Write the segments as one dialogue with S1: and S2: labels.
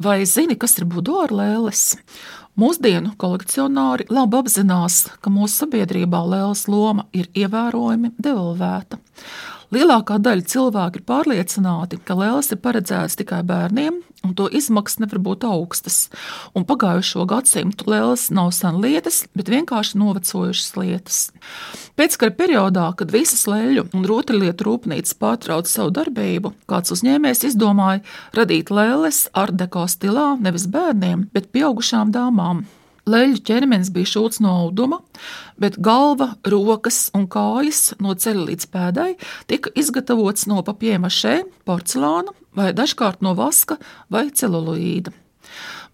S1: Vai zini, kas ir buduāra lēles? Mūsdienu kolekcionāri labi apzinās, ka mūsu sabiedrībā lēlas loma ir ievērojami devalvēta. Lielākā daļa cilvēku ir pārliecināti, ka lēlas ir paredzētas tikai bērniem, un to izmaksas nevar būt augstas. Un pagājušo gadsimtu lēlas nav sen lietas, bet vienkārši novecojušas lietas. Pēckara periodā, kad visas leļu un rotaļlietu rūpnīcas pārtrauca savu darbību, kāds uzņēmējs izdomāja radīt lēles ar deko stilā nevis bērniem, bet pieaugušām dāmām. Leļu ķermenis bija šūts no auduma, bet galva, rokas un kājas no ceļa līdz pēdai tika izgatavots no papiemašē, porcelāna vai dažkārt no vaska vai celuloīda.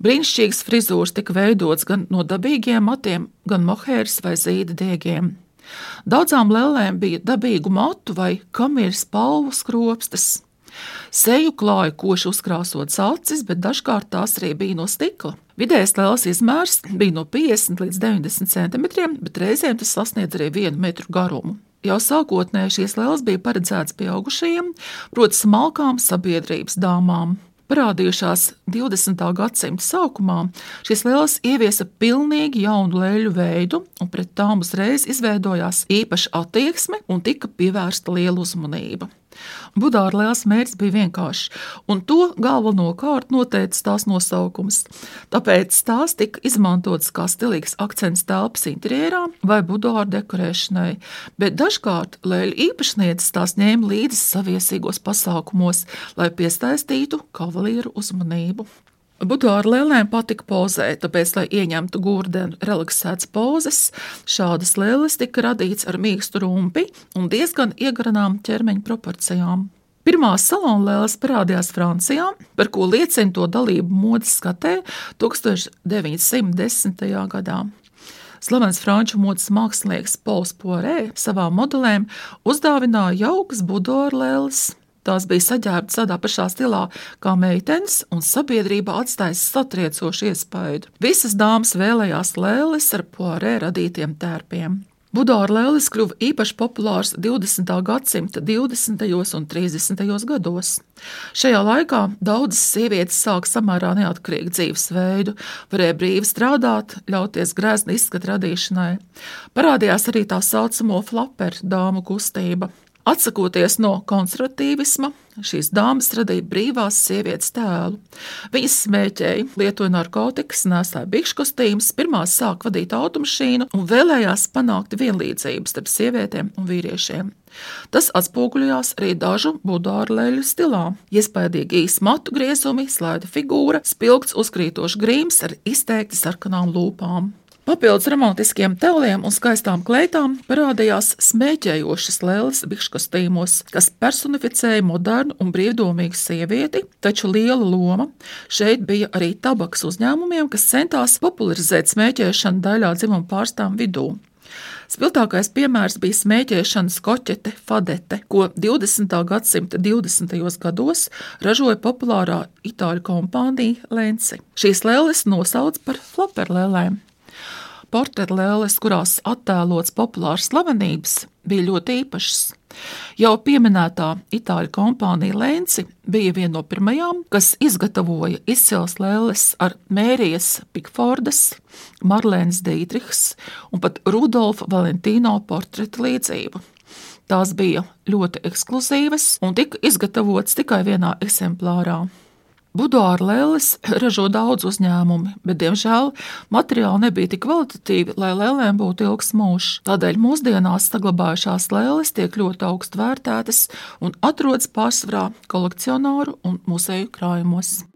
S1: Brīnišķīgas frizūras tika veidotas gan no dabīgiem matiem, gan mohēras vai zīda diegiem. Daudzām lēlēm bija dabīgu matu vai kamieras palvu skropstas. Seju klāja koši uzkrāsotas acis, bet dažkārt tās arī bija no stikla. Vidējais lēlas izmērs bija no 50 līdz 90 cm, bet reizēm tas sasniedz arī 1 metru garumu. Jau sākotnēji šīs lēlas bija paredzētas pieaugušajiem, proti, smalkām sabiedrības dāmām. Parādījušās 20. gadsimta sākumā, šīs lēlas ieviesa pilnīgi jaunu lēļu veidu, un pret tām uzreiz izveidojās īpaša attieksme un tika pievērsta liela uzmanība. Budāra liels mērķis bija vienkāršs, un to galvenokārt noteica tās nosaukums. Tāpēc tās tika izmantotas kā stilīgs akcents telpas interjerā vai budāra dekorēšanai, bet dažkārt lēļu īpašnieces tās ņēma līdzi saviesīgos pasākumos, lai piesaistītu kavalieru uzmanību. Buduāra lēlēm patika pozēt, tāpēc, lai ieņemtu gurdenu relaksētas pozas, šādas lēles tika radītas ar mīkstu rumpi un diezgan iegaranām ķermeņa proporcijām. Pirmās salona lēles parādījās Francijā, par ko liecina to dalību modes skatē 1910. gadā. Slavens franču modes mākslinieks Pols Porē savām modelēm uzdāvināja jaukas buduāra lēles Tās bija saģērbtas tādā pašā stilā kā meitenes, un sabiedrība atstāja satriecošu iespaidu. Visas dāmas vēlējās lēles ar poarē radītiem tērpiem. Budāra lēlis kļuva īpaši populārs 20. gadsimta 20. un 30. gados. Šajā laikā daudzas sievietes sāka samērā neatkarīgu dzīvesveidu, varēja brīvi strādāt, ļauties grezni izskatu radīšanai. Parādījās arī tā saucamo flaperu dāmu kustība. Atsakoties no konservatīvisma, šīs dāmas radīja brīvās sievietes tēlu. Viņas smēķēja, lietoja narkotikas, nesāja bikšu kostīmus, pirmās sāka vadīt automašīnu un vēlējās panākt vienlīdzību starp sievietēm un vīriešiem. Tas atspoguļojās arī dažu budāru leļu stilā. Iespējīgi īsi matu griezumi, slaida figūra, spilgts uzkrītošs grīms ar izteikti sarkanām lūpām. Papildus romantiskiem tēliem un skaistām kleitām parādījās smēķējošas lēles bikškostīmos, kas personificēja modernu un brīvdomīgu sievieti, taču liela loma šeit bija arī tabaks uzņēmumiem, kas centās popularizēt smēķēšanu daļā dzimuma pārstāvju vidū. Spilgtākais piemērs bija smēķēšanas koķete Fadete, ko 20. gadsimta 20. gados ražoja populārā itāļu kompānija Lenci. Šīs lēles nosauc par flaperlēlēm. Portretlēles, kurās attēlots populārs slavenības, bija ļoti īpašas. Jau pieminētā itāļu kompānija Lenci bija viena no pirmajām, kas izgatavoja izcils lēles ar Mērijas Pikfordas, Marlēnas Dītrihs un pat Rudolfa Valentīno portretu līdzību. Tās bija ļoti ekskluzīvas un tika izgatavotas tikai vienā eksemplārā. Buduāra lēles ražo daudz uzņēmumi, bet, diemžēl, materiāli nebija tik kvalitatīvi, lai lēlēm būtu ilgs mūžs. Tādēļ mūsdienās saglabājušās lēles tiek ļoti augstu vērtētas un atrodas pārsvarā kolekcionāru un muzeju krājumos.